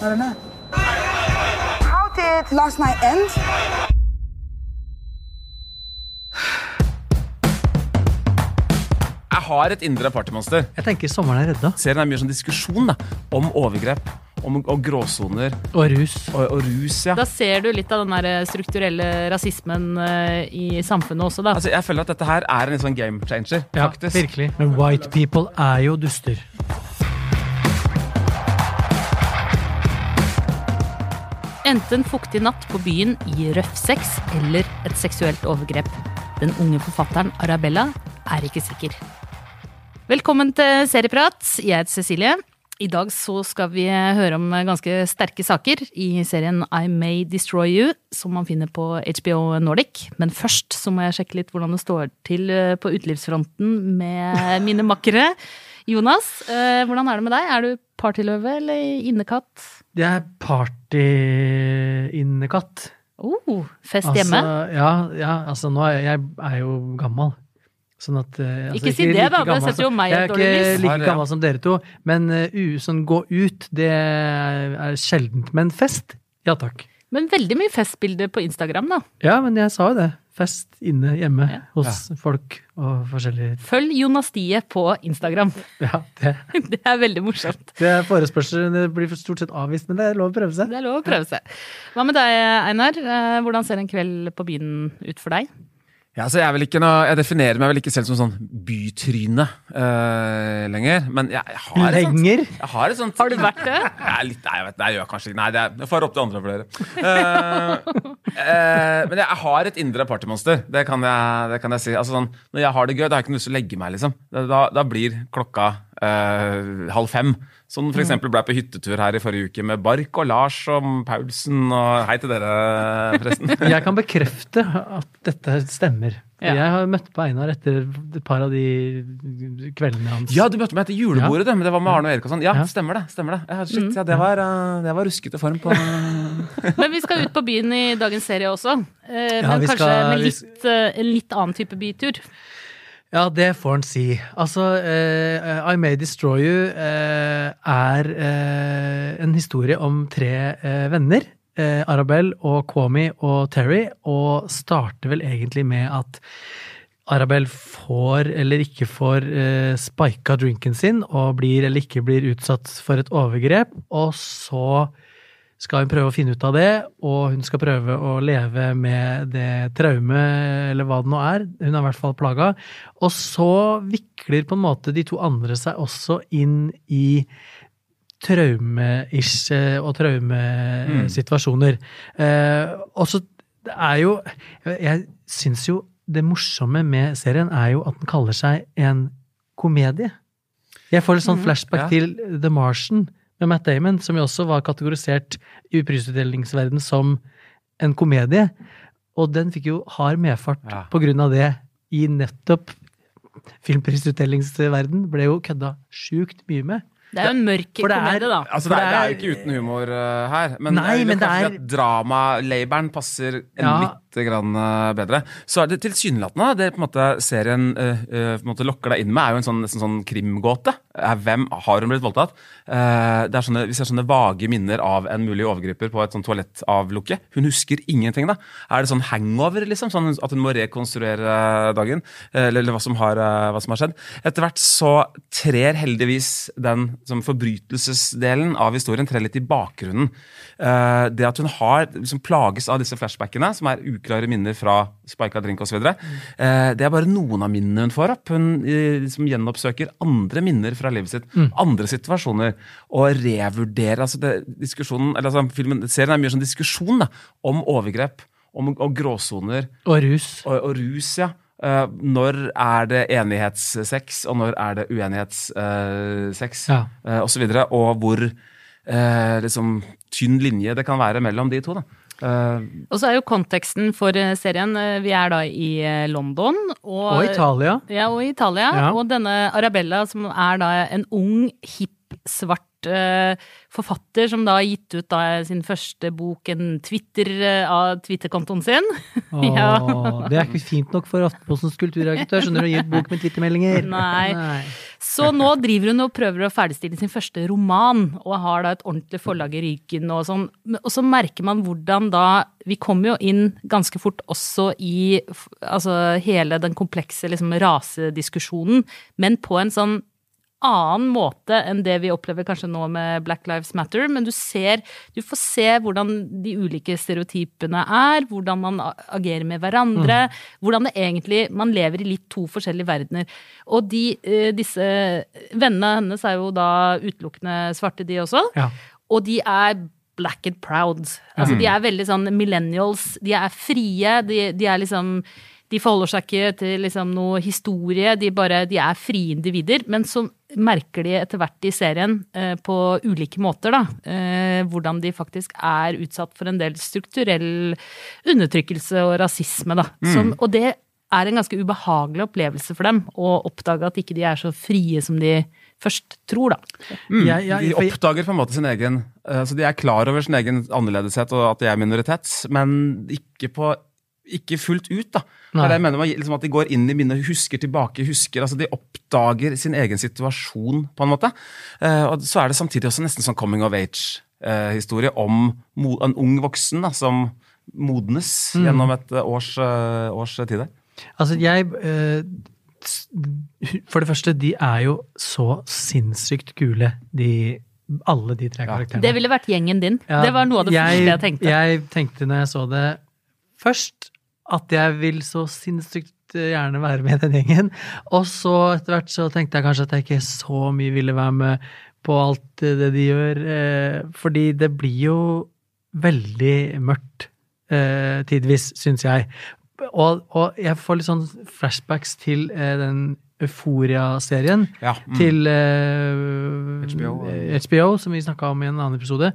I don't know. How did last night end? Jeg har et indre partymonster. Jeg tenker sommeren er redda. Serien er mye sånn diskusjon da, om overgrep, om, og gråsoner Og rus. og, og rus. ja. Da ser du litt av den der strukturelle rasismen eh, i samfunnet også, da. Altså, jeg føler at dette her er en litt sånn game changer, Ja, faktisk. virkelig. Men white people er jo duster. Enten en fuktig natt på byen i røff sex eller et seksuelt overgrep. Den unge forfatteren Arabella er ikke sikker. Velkommen til Serieprat. Jeg heter Cecilie. I dag så skal vi høre om ganske sterke saker i serien I May Destroy You, som man finner på HBO Nordic. Men først så må jeg sjekke litt hvordan det står til eh, på utelivsfronten med mine makkere. Jonas, eh, hvordan er det med deg? Er du partyløve eller innekatt? Jeg er partyinnekatt. Oh, fest hjemme? Altså, ja, ja, altså nå er jeg, jeg er jo gammel. Sånn at, eh, altså, Ikke si det, da, det setter jo meg i Jeg et er dårlig ikke lys. like gammel som dere to, men uh, sånn gå ut, det er sjeldent. Men fest, ja takk. Men veldig mye festbilder på Instagram, da. Ja, men jeg sa jo det. Fest inne hjemme Ja. hos folk og forskjellige Følg Jonas Die på Instagram. Ja, det, Det er veldig morsomt. det er forespørsler. Det blir stort sett avvist, men det er lov å prøve seg. Det er lov å prøve seg. Hva med deg, Einar? Eh, Hvordan ser en kveld på byen ut for deg? Ja, jeg, er ikke noe, jeg definerer meg vel ikke selv som sånn bytryne uh, lenger, men jeg, jeg har et sånt Jeg har, et sånt, Har du vært det? Jeg er litt, nei, jeg vet, nei, jeg gjør kanskje ikke Nei, det er, jeg får opp til andre flere. Uh, uh, men jeg har et indre partymonster. Det kan jeg, det kan jeg si. Altså, sånn, når jeg har det gøy, da har jeg ikke lyst til å legge meg. liksom. Da, da blir klokka eh, halv fem. Som for eksempel ble på hyttetur her i forrige uke med Bark og Lars og Paulsen. og Hei til dere, forresten. Jeg kan bekrefte at dette stemmer. Ja. Jeg har møtt på Einar etter et par av de kveldene hans. Ja, du møtte meg etter julebordet, du, men det var med Arne og Erik og sånn. Ja, Ja. stemmer det. stemmer det. Ja, shit, ja, det var, eh, det var ruskete form på Men vi skal ut på byen i dagens serie også. Eh, Ja, Men kanskje skal- med litt, vi... en litt annen type bytur. Ja, det får en si. Altså, uh, I May Destroy You uh, er uh, en historie om tre venner. Arabel og Kwame og Terry, og starter vel egentlig med at Arabel får eller ikke får spika drinken sin, og blir eller ikke blir utsatt for et overgrep, og så skal hun prøve å finne ut av det, og hun skal prøve å leve med det traumet, eller hva det nå er. Hun er i hvert fall plaga. Og så vikler på en måte de to andre seg også inn i traume-ish eh, og traumesituasjoner. Eh, og så det er jo Jeg syns jo det morsomme med serien er jo at den kaller seg en komedie. Jeg får litt sånn flashback ja. til The Martian med Matt Damon, som jo også var kategorisert i prisutdelingsverdenen som en komedie. Og den fikk jo hard medfart Ja. på grunn av det i nettopp filmprisutdelingsverden. Ble jo kødda sjukt mye med. Det er jo en mørk komedie, da. Altså, For det, er, det det er er- jo ikke uten humor uh, her, men Nei, men det er- dramalabelen passer Ja. litt bedre. Så er det tilsynelatende det på en måte serien eh, eh, på en måte lokker deg inn med, er jo en sånn, nesten sånn krimgåte. Eh, hvem har hun blitt voldtatt? Eh, det er sånne, vi ser sånne vage minner av en mulig overgriper på et sånn toalettavlukke. Hun husker ingenting, da. Er det sånn hangover, liksom? Sånn at hun må rekonstruere dagen? eh, Eller, eller hva, som har, eh, hva som har skjedd? Etter hvert så trer heldigvis den som forbrytelsesdelen av historien trer litt i bakgrunnen. Eh, det at hun har, liksom plages av disse flashbackene, som er uklare minner fra spika drink osv., uh, det er bare noen av minnene hun får opp. Hun eh, liksom gjenoppsøker andre minner fra livet sitt, andre situasjoner, og revurderer altså det, eller altså filmen, Serien er mye sånn diskusjon da, om overgrep om, og gråsoner Og rus. og, og rus, ja. Uh, når er det enighetssex, og når er det uenighetssex, Ja. uh, og så videre. Og hvor uh, liksom, tynn linje det kan være mellom de to. da. Eh, Og så er jo konteksten for eh, serien eh, Vi er da i London. Og, Og Italia. Ja, og Italia. Ja. Og denne Arabella, som er da en ung, hipp, svart uh, forfatter, som da har gitt ut da sin første bok, en Twitter av Twitter-kontoen sin. Åh, Ja. Det er ikke fint nok for Aftenpostens kulturredaktør, skjønner du, å gi ut bok med twittermeldinger. Nei. Så nå driver hun og prøver å ferdigstille sin første roman, og har da et ordentlig forlag i ryggen og sånn. Og så merker man hvordan da Vi kommer jo inn ganske fort også i altså hele den komplekse liksom, rasediskusjonen, men på en sånn annen måte enn det vi opplever kanskje nå med Black Lives Matter, men du ser Du får se hvordan de ulike stereotypene er, hvordan man agerer med hverandre, hvordan det egentlig Man lever i litt to forskjellige verdener. Og de, eh, disse vennene hennes er jo da utelukkende svarte, de også. Ja. Og de er black and proud. Altså, De er veldig sånn millennials. De er frie. De, de er liksom De forholder seg ikke til liksom noe historie. De, bare, de er frie individer. Men så merker de etter hvert i serien, eh, på ulike måter, da, eh, hvordan de faktisk er utsatt for en del strukturell undertrykkelse og rasisme, da. Som, og det er en ganske ubehagelig opplevelse for dem å oppdage at ikke de er så frie som de først tror, da. Mm. Jeg- jeg- de oppdager på en måte sin egen eh, Så de er klar over sin egen annerledeshet og at de er minoritet, men ikke på ikke fullt ut, da. Jeg mener liksom at De går inn i minnet, husker tilbake, husker altså De oppdager sin egen situasjon, på en måte. Uh, og så er det samtidig også nesten sånn coming of age-historie om mo en ung voksen da, som modnes Mm. gjennom et eh, års, uh, års tid. der. Altså, jeg eh, For det første, de er jo så sinnssykt kule, de Alle de tre karakterene. Det ville vært gjengen din. Ja, det var noe av det første jeg tenkte. Jeg tenkte når jeg så det først, at jeg vil så sinnssykt eh, gjerne være med i den gjengen. Og så etter hvert så tenkte jeg kanskje at jeg ikke så mye ville være med på alt eh, det de gjør. eh, Fordi det blir jo veldig mørkt tidvis, syns jeg. Og, og jeg får litt sånn flashbacks til den Euforia-serien. Ja, mm. Til HBO. HBO, som vi snakka om i en annen episode.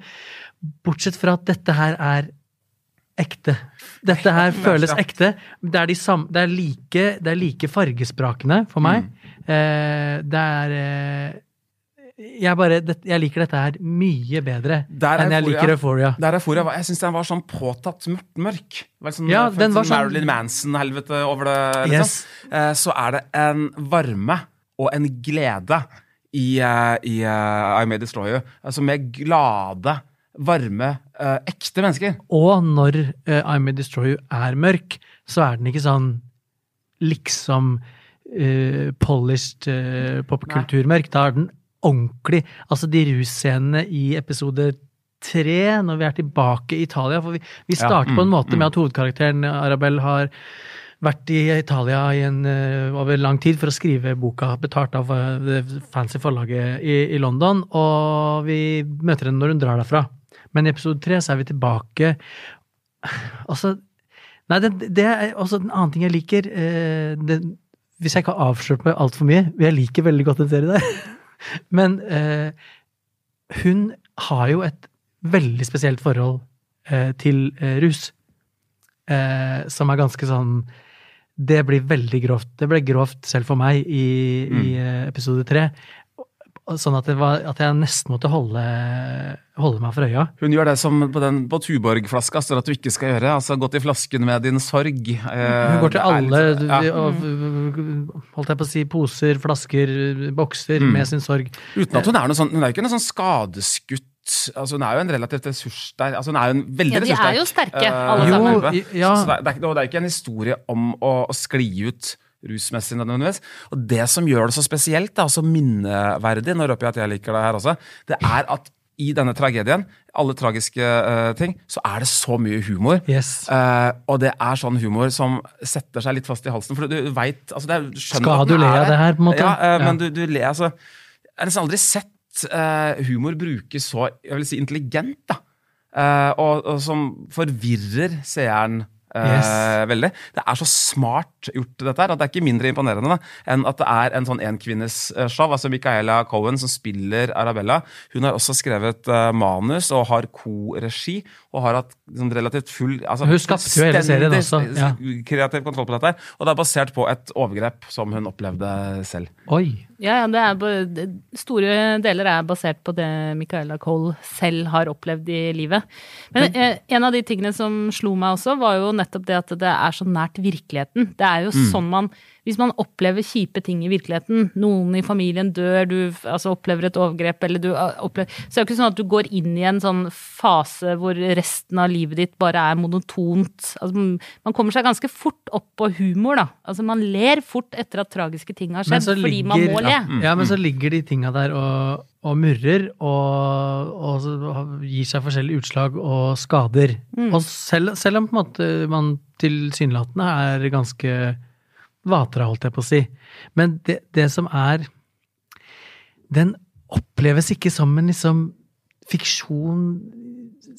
Bortsett fra at dette her er ekte. Dette her føles ekte. Det er, de samme, det, er like, det er like fargesprakende for meg. Mm. Eh, det er eh, jeg, bare, det, jeg liker dette her mye bedre Der er enn jeg liker Euphoria. Der Euphoria jeg syns den var sånn påtatt mørk. mørk. Sånn, Ja, den var sånn sånn- Marilyn Manson-helvete over det. Liksom. Yes. Eh, så er det en varme og en glede i, uh, i uh, I May Destroy You. Altså med glade, varme, eh, ekte mennesker. Og når eh, I May Destroy You er mørk, så er den ikke sånn liksom eh, polished uh, popkulturmørk. Da er den ordentlig. Altså de russcenene i episode tre, når vi er tilbake i Italia For vi, vi Ja, starter på en mm, måte med at hovedkarakteren Arabel har vært i Italia i en, eh, over lang tid for å skrive boka, betalt av eh, det fancy forlaget i, i London, og vi møter henne når hun drar derfra. Men i episode tre så er vi tilbake Altså Nei, det, det er også en annen ting jeg liker. Eh, det, hvis jeg ikke har avslørt meg altfor mye Jeg liker veldig godt den serien der. Men eh, hun har jo et veldig spesielt forhold eh, til eh, rus. Eh, som er ganske sånn Det blir veldig grovt. Det ble grovt selv for meg i, i eh, episode tre. Sånn at, det var, at jeg nesten måtte holde, holde meg for øya. Hun gjør det som på, den, på Tuborg-flaska står at du ikke skal gjøre. altså Gå til flasken med din sorg. Eh, Hun går til alle litt- ja. og, holdt jeg på å si, poser, flasker, bokser Mm. med sin sorg. Uten at hun er noe sånn, hun er jo ikke noe sånn skadeskutt. altså Hun er jo en relativt ressurssterk altså Hun er jo en veldig Ja, de er jo sterke, eh, alle Jo, sammen. Jo, ja. Så det, er, det, er, ikke- det er ikke en historie om å, å skli ut rusmessig nødvendigvis. Og det som gjør det så spesielt, da, så minneverdig, nå røper jeg at jeg liker det her også, det er at i denne tragedien, alle tragiske uh, ting, så er det så mye humor. Yes. Uh, og det er sånn humor som setter seg litt fast i halsen. For du veit altså det er, Skal du le av det her, på en måte? Ja, uh, Ja. men du, du ler altså Jeg har nesten aldri sett humor brukes så jeg vil si intelligent, da. Og, og som forvirrer seeren. Eh, Yes. veldig. Det er så smart gjort, dette her, at det er ikke mindre imponerende da, enn at det er en sånn enkvinnesshow. Altså Micaela Cohen, som spiller Arabella, hun har også skrevet eh, manus og har koregi. Og har hatt sånn relativt full altså, Hun skapte jo hele serien også, ja. Kreativ kontroll på dette. her, Og det er basert på et overgrep som hun opplevde selv. Oi. Ja, ja, det er, store deler er basert på det Micaela Cole selv har opplevd i livet. Men eh, en av de tingene som slo meg også, var jo nettopp det at det er så nært virkeligheten. Det er jo sånn man Hvis man opplever kjipe ting i virkeligheten, noen i familien dør, du altså, opplever et overgrep, eller du ah, opplever Så er det jo ikke sånn at du går inn i en sånn fase hvor resten av livet ditt bare er monotont. Altså, man- kommer seg ganske fort opp på humor, da. Altså, man ler fort etter at tragiske ting har skjedd, så fordi man ligger- må le. Ja, ja, men så ligger de tinga der og, og murrer, og, og gir seg forskjellige utslag og skader. Og selv, selv om på en måte man tilsynelatende er ganske vatra, holdt jeg på å si. Men det, det som er Den oppleves ikke som en liksom fiksjon,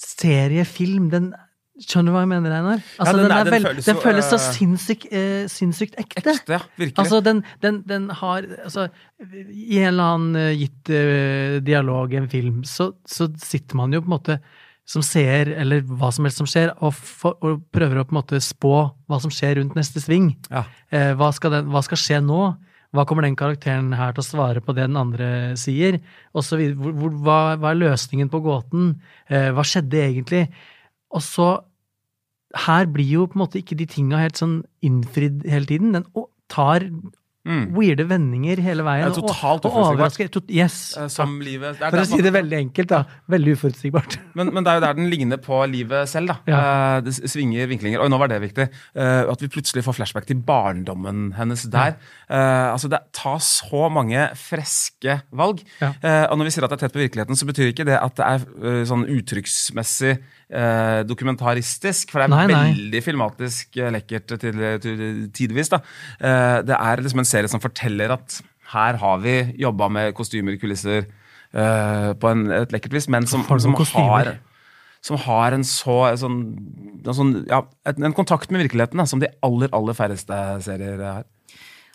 serie, film. Den Skjønner du hva jeg mener, Einar? Altså, den den, er- den vel- føles den føles så eh, sinnssykt, uh, sinnssykt ekte. Ekte, ja. Virkelig. Altså, den, den, den har altså, I en eller annen eh, gitt uh, dialog i en film, så, så sitter man jo på en måte som ser eller hva som helst som skjer, og, for, og prøver å på en måte spå hva som skjer rundt neste sving. Ja. Eh, hva, skal den, hva skal skje nå? Hva kommer den karakteren her til å svare på det den andre sier? Og så videre. Hvor, hvor, hva, hva er løsningen på gåten? Eh, hva skjedde egentlig? Og så Her blir jo på en måte ikke de tinga helt sånn innfridd hele tiden. Den tar Mm. weirde vendinger hele veien. Ja, totalt og, og overrasker. Tot, yes! Eh, Som livet det er For å si det veldig enkelt, da. Veldig uforutsigbart. Men, men det er jo der den ligner på livet selv. da. Ja. Eh, det svinger vinklinger. Oi, nå var det viktig. Eh, at vi plutselig får flashback til barndommen hennes der. Ja. altså, Det tas så mange friske valg. Og når vi sier at det er tett på virkeligheten, så betyr ikke det at det er sånn uttrykksmessig eh, dokumentaristisk. For det er Nei, nei. veldig filmatisk eh, lekkert til, til tidvis. da. Eh, det er liksom en serie som forteller at her har vi jobba med kostymer, kulisser, eh, på en, et lekkert vis, men som, Har som har som har en så sånn, en, sånn, ja, en, en kontakt med virkeligheten da, som de aller aller færreste serier har.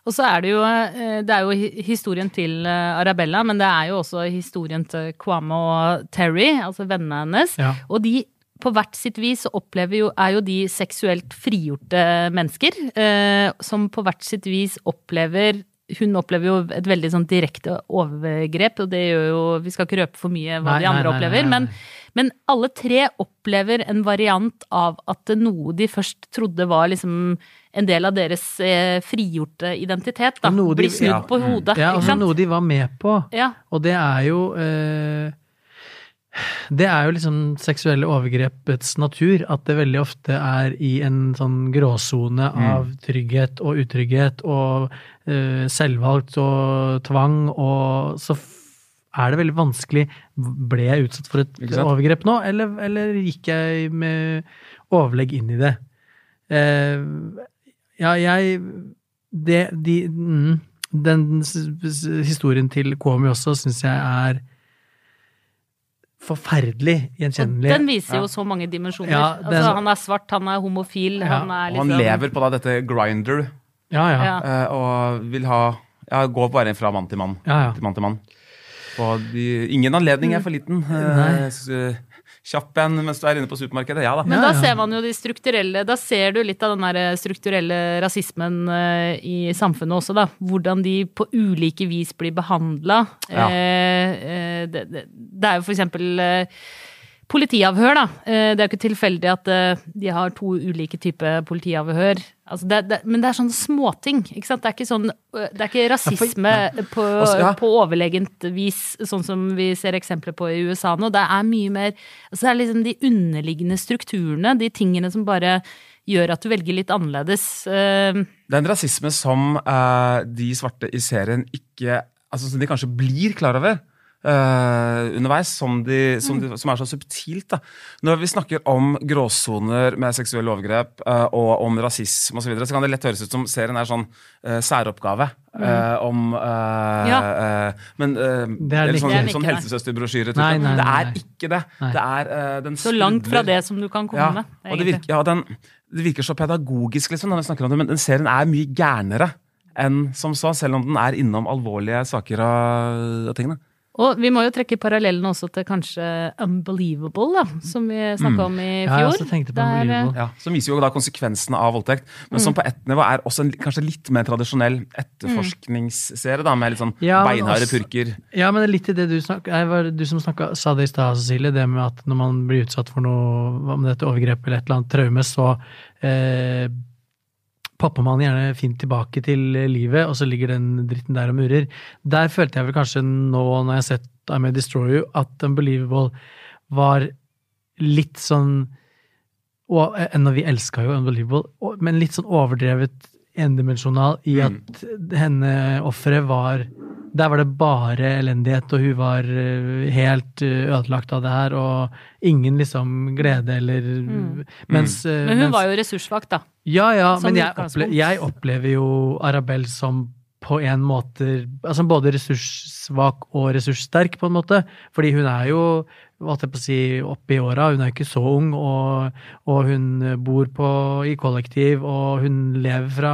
Og så er det jo, eh, det er jo historien til eh, Arabella, men det er jo også historien til Kwame og Terry, altså vennene hennes. Ja. Og de på hvert sitt vis opplever jo, er jo de seksuelt frigjorte mennesker, eh, som på hvert sitt vis opplever hun opplever jo et veldig sånn direkte overgrep, og det gjør jo Vi skal ikke røpe for mye hva Nei, de andre nei, opplever, nei, nei. men men alle tre opplever en variant av at noe de først trodde var liksom en del av deres eh, frigjorte identitet, da, blir snudd ja. på hodet. Ja, ikke altså noe de var med på. Ja. Og det er jo eh, Det er jo liksom seksuelle overgrepets natur, at det veldig ofte er i en sånn gråsone av trygghet og utrygghet og uh, selvvalgt og tvang, og så er det veldig vanskelig. Ble jeg utsatt for et overgrep nå, eller, eller gikk jeg med overlegg inn i det? Uh, ja, jeg det, de, mm, Den historien til Komi også syns jeg er forferdelig Og gjenkjennelig. den viser jo så mange dimensjoner. Ja, den- altså, han er svart, han er homofil, Ja, han er Og liksom han lever på da dette grinder Ja, ja. Ja. eh, og vil ha ja, Går bare fra mann til mann. Ja, ja. Til mann til mann. Og de, ingen anledning er for liten. Uh, kjapp en mens du er inne på supermarkedet? Ja da. Men da ser man jo de strukturelle Da ser du litt av den der strukturelle rasismen eh, i samfunnet også, da. Hvordan de på ulike vis blir behandla. Ja. Eh, det, det, det er jo for eksempel eh, politiavhør, da. Eh, det er jo ikke tilfeldig at eh, de har to ulike typer politiavhør. Altså det, det, men det er sånne småting. Ikke sant? Det er ikke sånn eh, Det er ikke rasisme på, på overlegent vis, sånn som vi ser eksempler på i USA nå. Det er mye mer altså Det er liksom de underliggende strukturene, de tingene som bare gjør at du velger litt annerledes. Eh, Det er en rasisme som uh, de svarte i serien ikke Altså som de kanskje blir klar over. Eh, underveis, som, de, som, de, som er så subtilt. Da. Når vi snakker om gråsoner med seksuelle overgrep uh, og om rasisme osv., så, videre, så kan det lett høres ut som serien er sånn uh, særoppgave. eh, om eh, Ja. eh, Men eh, Det er eller det sånn. Det sånn det. helsesøsterbrosjyre. Nei, Det er ikke det. Det er eh, den så langt fra det som du kan komme ja, med. og det virker, ja, den, det virker så pedagogisk, liksom, når vi snakker om det, men den serien er mye gærnere enn som så, selv om den er innom alvorlige saker og, og tingene. Og vi må jo trekke parallellen også til kanskje Unbelievable, da, som vi snakka om i Ja, jeg fjor. også tenkte på Der, eh, Ja, som viser jo da konsekvensene av voldtekt, men som på ett nivå er også en kanskje litt mer tradisjonell etterforskningsserie, da, med litt sånn Ja, beinharde purker. Ja, men det er litt i det du Jeg var du som snakket, sa det i stad, Cecilie, det med at når man blir utsatt for noe om det er et overgrep eller et eller annet traume, så eh, popper man gjerne fint tilbake til livet, og så ligger den dritten der og murrer. Der følte jeg vel kanskje nå, når jeg har sett I May Destroy You, at Unbelievable var litt sånn og Enda vi elska jo Unbelievable, men litt sånn overdrevet endimensjonal i at henne offeret var Der var det bare elendighet, og hun var eh, helt eh, ødelagt av det her, og ingen liksom glede eller Mens mm. Men hun mens- var jo ressursvakt, da. ja, ja, Som men jeg, opple jeg opplever jo Arabelle som på en måte altså både ressurssvak og ressurssterk, på en måte. Fordi hun er jo hva jeg på å si, oppe i åra, hun er ikke så ung, og, og hun bor på, i kollektiv, og hun lever fra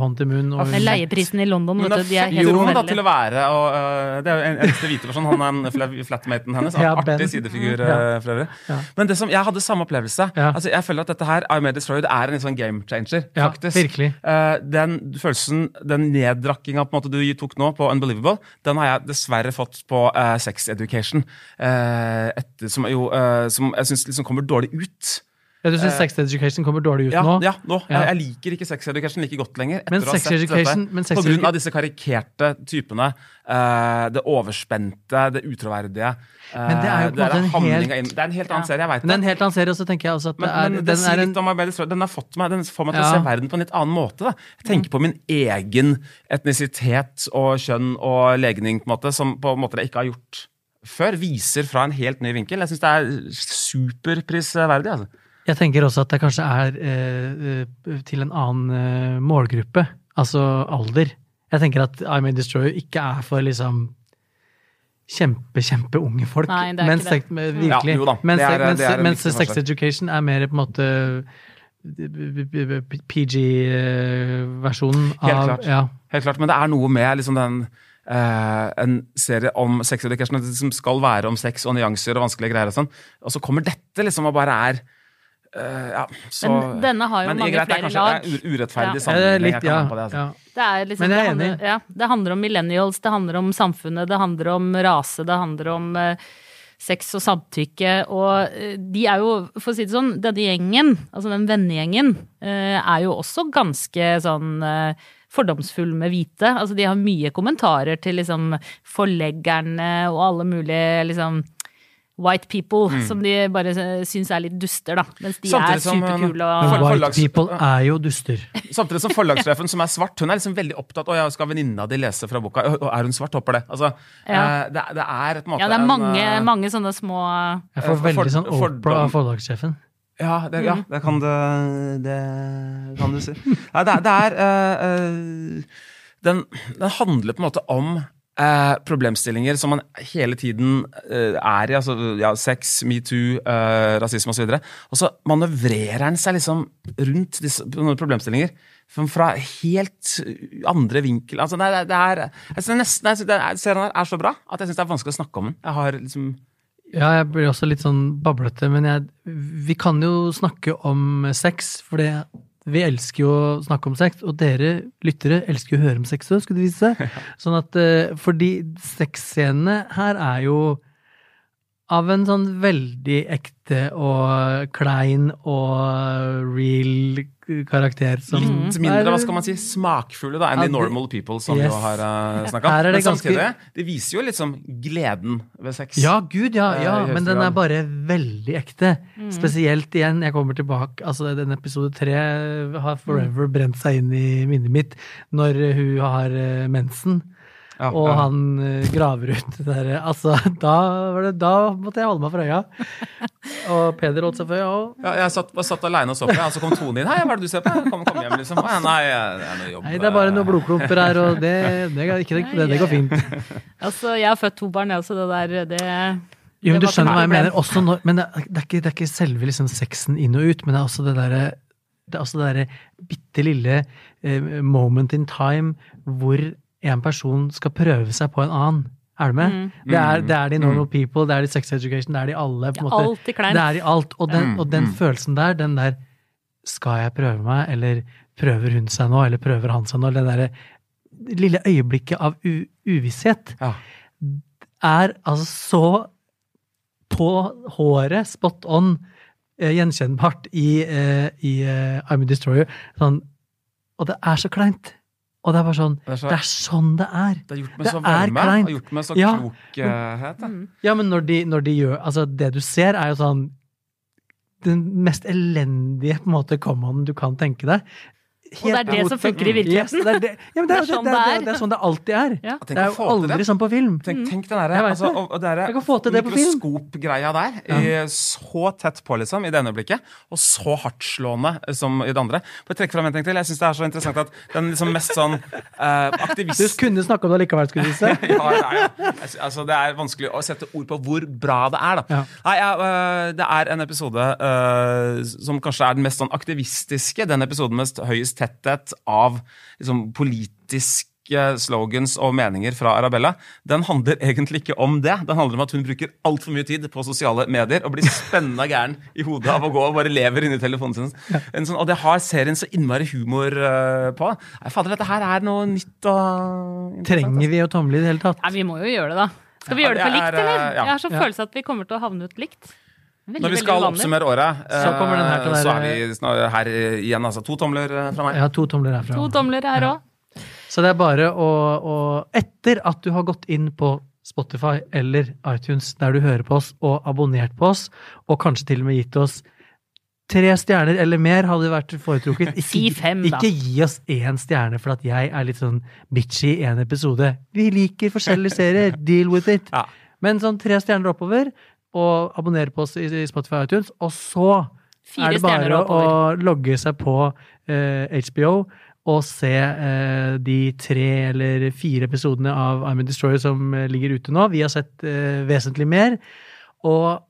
hånd til munn. Og Men hun, leieprisen i London, vet du, de er helt rom da, til å være, og uh, det er jo en eneste hvite person. Han er en fla- flatmaten hennes. Ja, Ben. Artig sidefigur, Ja. øh, for øvrig. Ja. Men det som, jeg hadde samme opplevelse. Ja. Altså, jeg føler at dette her, I Made Destroyed, er en litt sånn game changer, Ja, faktisk. virkelig. Uh, den følelsen, den neddrakkinga på en måte du tok nå på Unbelievable, den har jeg dessverre fått på eh, Sex Education. eh, etter, som, jo, eh, som jeg syns liksom kommer dårlig ut. ja, du syns Sex Education kommer dårlig ut Ja, nå? ja, nå. Ja. Jeg, liker ikke Sex Education like godt lenger. Men Sex Education- men Sex På grunn av disse karikerte typene. Uh, det overspente, det utroverdige. eh, Men det er jo på en måte en helt- Det er en helt annen Ja. serie, jeg vet det. det er en helt annen serie, og så tenker jeg også at det men, er, men det den sier er en om Arbeidet Den har fått meg, den får meg til å se verden på en litt annen måte. Da. Jeg tenker på min egen etnisitet og kjønn og legning på en måte, som på en måte jeg ikke har gjort før. Viser fra en helt ny vinkel. Jeg syns det er superprisverdig. Altså. Jeg tenker også at det kanskje er eh, eh, til en annen eh, målgruppe, altså alder. Jeg tenker at I May Destroy ikke er for liksom kjempe, kjempe-unge folk. Nei, det er mens, ikke det. eh, Virkelig. Ja, jo da. mens Det er- mens, det er en mens Sex forskjell. Education er mer på en måte PG-versjonen Helt klart. Ja. Helt klart, Men det er noe med liksom den eh, en serie om sex education som skal være om sex og nyanser og vanskelige greier og sånn, og så kommer dette liksom og bare er Uh, ja, så, Men denne har jo Men mange greit, er flere kanskje- lag. det er urettferdig Ja. Er litt, ja, det, altså. ja. Det, er liksom, Men jeg er det, handler, enig. ja, det handler om millennials, det handler om samfunnet, det handler om rase, det handler om uh, sex og samtykke. Og uh, de er jo, for å si det sånn, denne gjengen, altså den vennegjengen, eh, er jo også ganske sånn eh, fordomsfull med hvite. Altså de har mye kommentarer til liksom forleggerne og alle mulige liksom white people, som de bare eh, syns er litt duster, da. Mens de Mm. Samtidig er eh, superkule og For- white forlags- people er jo duster. Samtidig som forlagssjefen, som er svart, hun er liksom veldig opptatt Å, ja, skal venninna di lese fra boka? Og Er hun svart? Håper det. Altså, Ja. eh, det, det er et måte Ja, det er mange, en, mange sånne små Jeg får veldig sånn Opera av forlagssjefen. Ja, det, ja, Mm. det kan du, det kan du si. Nei, det, det er uh, den, den handler på en måte om uh, problemstillinger som man hele tiden uh, er i. altså ja, Sex, metoo, rasisme osv. Og, og så manøvrerer den seg liksom rundt disse problemstillinger fra helt andre vinkel. Altså, det, er- det er, jeg nesten, jeg er, Serien er så bra at jeg syns det er vanskelig å snakke om den. Jeg har liksom Ja, jeg blir også litt sånn bablete, men jeg, vi kan jo snakke om sex, for det, vi elsker jo å snakke om sex, og dere lyttere elsker jo å høre om sex òg, skulle det vise seg. Sånn at, eh, fordi sexscenene her er jo av en sånn veldig ekte og klein og real karakter som Litt mindre er- hva skal man si, smakfulle da, enn de normal people som Yes. vi har uh, snakka om. Her er Men ganske- samtidig, det viser jo liksom gleden ved sex. Ja, gud, ja, Eh, ja, uh, men den er bare veldig ekte. Spesielt igjen, jeg kommer tilbake, altså den episode tre har forever brent seg inn i minnet mitt når hun har eh, mensen. Ja, Og ja. han eh, graver ut det der Altså, da, var det, da måtte jeg holde meg for øya. Og Peder holdt seg for øya òg. Ja, jeg satt, satt alene og så på, og så kom Tone inn. 'Hei, hva er det du ser på?' Kom, kom hjem, liksom. Nei, det er noe jobb. Nei, det er bare noen blodklumper her, og det, det, går- ikke det, det går fint. Altså, jeg har født to barn, jeg også. Det der, det Jo, men du skjønner hva jeg mener. Også når, men det, er- det, er ikke, det er ikke selve liksom sexen inn og ut, men det er også det derre det er også det derre bitte lille eh, moment in time hvor en person skal prøve seg på en annen. Er du med? Mm. Det, er, det er de normal people, det er de sex education, det er de alle. på en måte. Alltid kleint. Det er i alt. Og den, Mm, og den mm. følelsen der, den der Skal jeg prøve meg, eller prøver hun seg nå, eller prøver han seg nå? Det derre lille øyeblikket av u uvisshet Ja. er altså så på håret, spot on, eh, gjenkjennbart i, eh, i eh, I'm a Destroyer. Sånn, og det er så kleint. Og det er bare sånn Det er så- Det er sånn det er. Det er gjort med Det så er varme og gjort med så Ja. klokhet. Mm. Ja, men når de, når de gjør Altså, det du ser, er jo sånn Den mest elendige på en måte commonen du kan tenke deg. Og det er det som funker i Yes, virkeligheten. det er, det, ja, det, er, Det er sånn det, er, det, er, det sånn det alltid er. Ja. Det er jo aldri sånn på film. Tenk, tenk den der, altså, mikroskopgreia der, i, så tett på liksom, i det ene øyeblikket, og så hardtslående som i det andre. På trekke fram en ting til, jeg synes det er så interessant at den liksom mest sånn aktivist Du kunne snakke om det likevel, skulle du si. ja, ja, ja. Altså, det er vanskelig å sette ord på hvor bra det er. da. Ja. Nei, ja, øh, Det er en episode uh, som kanskje er den mest sånn aktivistiske. Den episoden med høyest høyest tetthet av liksom, politiske slogans og meninger fra Arabella. Den handler egentlig ikke om det. Den handler om at hun bruker altfor mye tid på sosiale medier og blir spennende gæren i hodet av å gå og bare lever inni telefonen sin. En sånn, og det har serien så innmari humor øh, på. Nei, fader, dette her er noe nytt og Trenger vi å tomle i det hele tatt? Nei, vi må jo gjøre det, da. Skal vi Ja, gjøre det på likt, eller? eh, ja. Jeg har så Ja. følelse at vi kommer til å havne ut likt. Veldig, Når vi skal oppsummere året, Så til eh, så er vi snart her igjen. altså To tomler eh, fra meg. Ja, to tomler herfra. To tomler her òg. Så det er bare å, å Etter at du har gått inn på Spotify eller iTunes der du hører på oss, og abonnert på oss, og kanskje til og med gitt oss tre stjerner eller mer, hadde vært foretrukket. Ikke, Si fem, da. ikke gi oss én stjerne for at jeg er litt sånn bitchy i en episode. Vi liker forskjellige serier. Deal with it. Ja. Men sånn tre stjerner oppover, og abonnere på oss i i Spotify og iTunes, og så Fire er det bare å logge seg på eh, HBO og se eh, de tre eller fire episodene av I'm a Destroyer som eh, ligger ute nå. Vi har sett eh, vesentlig mer. Og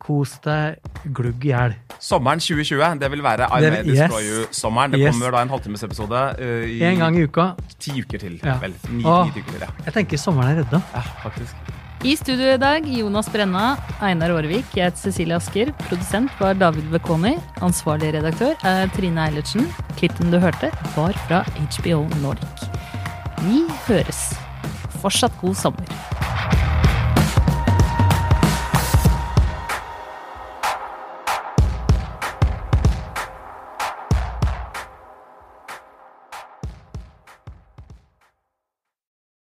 kos deg glugg i hjel. Sommeren 2020, det vil være I a May Destroy yes. You-sommeren. Det Yes. kommer da en halvtimesepisode uh, i En gang i uka. ti uker til. Ja. Vel, ni, Og, ni uker til, ja. Jeg tenker sommeren er redda. ja. Faktisk. I studio i dag Jonas Brenna, Einar Aarevik, jeg heter Cecilie Asker. Produsent var David Bekoni. Ansvarlig redaktør er Trine Eilertsen. Klippen du hørte, var fra HBO Nordic. Vi høres. Fortsatt god sommer.